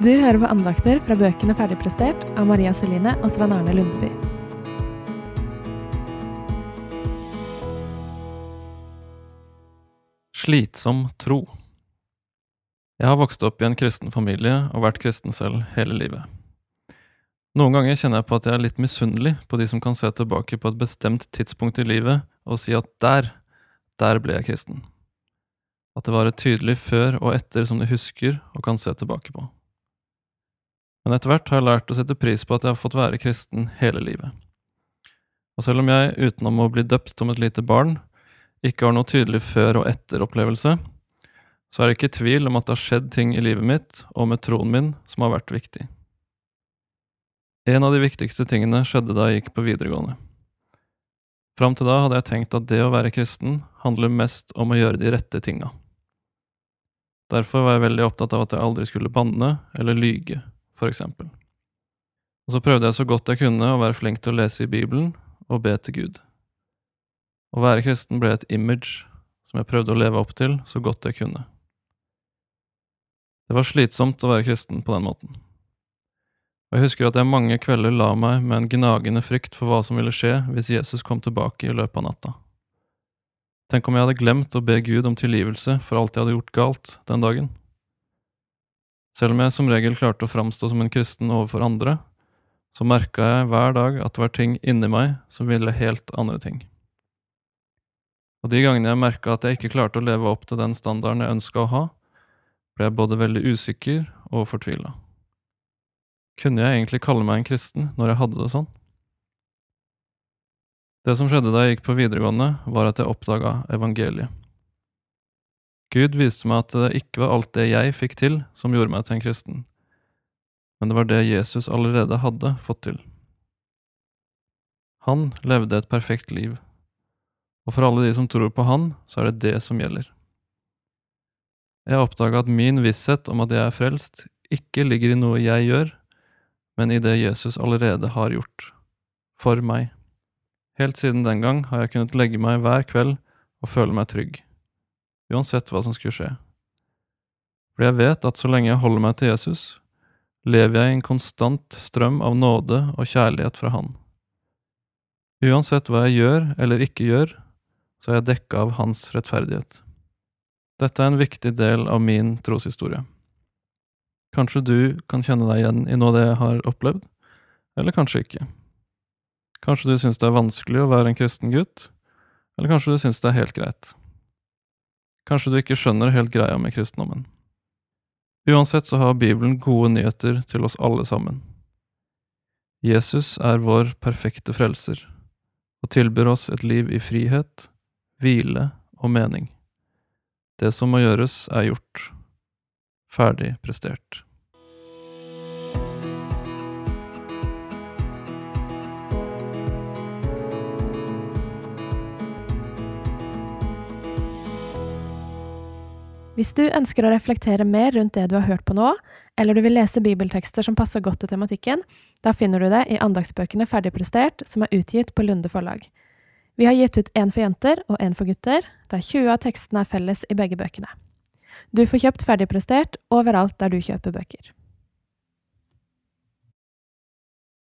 Du hører på andakter fra bøkene Ferdigprestert av Maria Celine og Svein Arne Lundeby. Slitsom tro. Jeg har vokst opp i en kristen familie og vært kristen selv hele livet. Noen ganger kjenner jeg på at jeg er litt misunnelig på de som kan se tilbake på et bestemt tidspunkt i livet og si at der, der ble jeg kristen. At det var et tydelig før og etter som de husker og kan se tilbake på men etter hvert har jeg lært å sette pris på at jeg har fått være kristen hele livet. Og selv om jeg, utenom å bli døpt som et lite barn, ikke har noe tydelig før- og etter-opplevelse, så er det ikke tvil om at det har skjedd ting i livet mitt og med troen min som har vært viktig. En av de viktigste tingene skjedde da jeg gikk på videregående. Fram til da hadde jeg tenkt at det å være kristen handler mest om å gjøre de rette tinga. Derfor var jeg veldig opptatt av at jeg aldri skulle banne eller lyge for eksempel. Og så prøvde jeg så godt jeg kunne å være flink til å lese i Bibelen og be til Gud. Å være kristen ble et image som jeg prøvde å leve opp til så godt jeg kunne. Det var slitsomt å være kristen på den måten. Og jeg husker at jeg mange kvelder la meg med en gnagende frykt for hva som ville skje hvis Jesus kom tilbake i løpet av natta. Tenk om jeg hadde glemt å be Gud om tilgivelse for alt jeg hadde gjort galt den dagen. Selv om jeg som regel klarte å framstå som en kristen overfor andre, så merka jeg hver dag at det var ting inni meg som ville helt andre ting. Og de gangene jeg merka at jeg ikke klarte å leve opp til den standarden jeg ønska å ha, ble jeg både veldig usikker og fortvila. Kunne jeg egentlig kalle meg en kristen når jeg hadde det sånn? Det som skjedde da jeg gikk på videregående, var at jeg oppdaga evangeliet. Gud viste meg at det ikke var alt det jeg fikk til som gjorde meg til en kristen, men det var det Jesus allerede hadde fått til. Han levde et perfekt liv, og for alle de som tror på han, så er det det som gjelder. Jeg oppdaga at min visshet om at jeg er frelst, ikke ligger i noe jeg gjør, men i det Jesus allerede har gjort. For meg. Helt siden den gang har jeg kunnet legge meg hver kveld og føle meg trygg uansett hva som skulle skje. For jeg vet at så lenge jeg holder meg til Jesus, lever jeg i en konstant strøm av nåde og kjærlighet fra Han. Uansett hva jeg gjør eller ikke gjør, så er jeg dekka av Hans rettferdighet. Dette er en viktig del av min troshistorie. Kanskje du kan kjenne deg igjen i noe av det jeg har opplevd, eller kanskje ikke. Kanskje du syns det er vanskelig å være en kristen gutt, eller kanskje du syns det er helt greit. Kanskje du ikke skjønner helt greia med kristendommen. Uansett så har Bibelen gode nyheter til oss alle sammen. Jesus er vår perfekte frelser, og tilbyr oss et liv i frihet, hvile og mening. Det som må gjøres, er gjort. Ferdig prestert. Hvis du ønsker å reflektere mer rundt det du har hørt på nå, eller du vil lese bibeltekster som passer godt til tematikken, da finner du det i andagsbøkene Ferdigprestert, som er utgitt på Lunde forlag. Vi har gitt ut én for jenter og én for gutter, der 20 av tekstene er felles i begge bøkene. Du får kjøpt Ferdigprestert overalt der du kjøper bøker.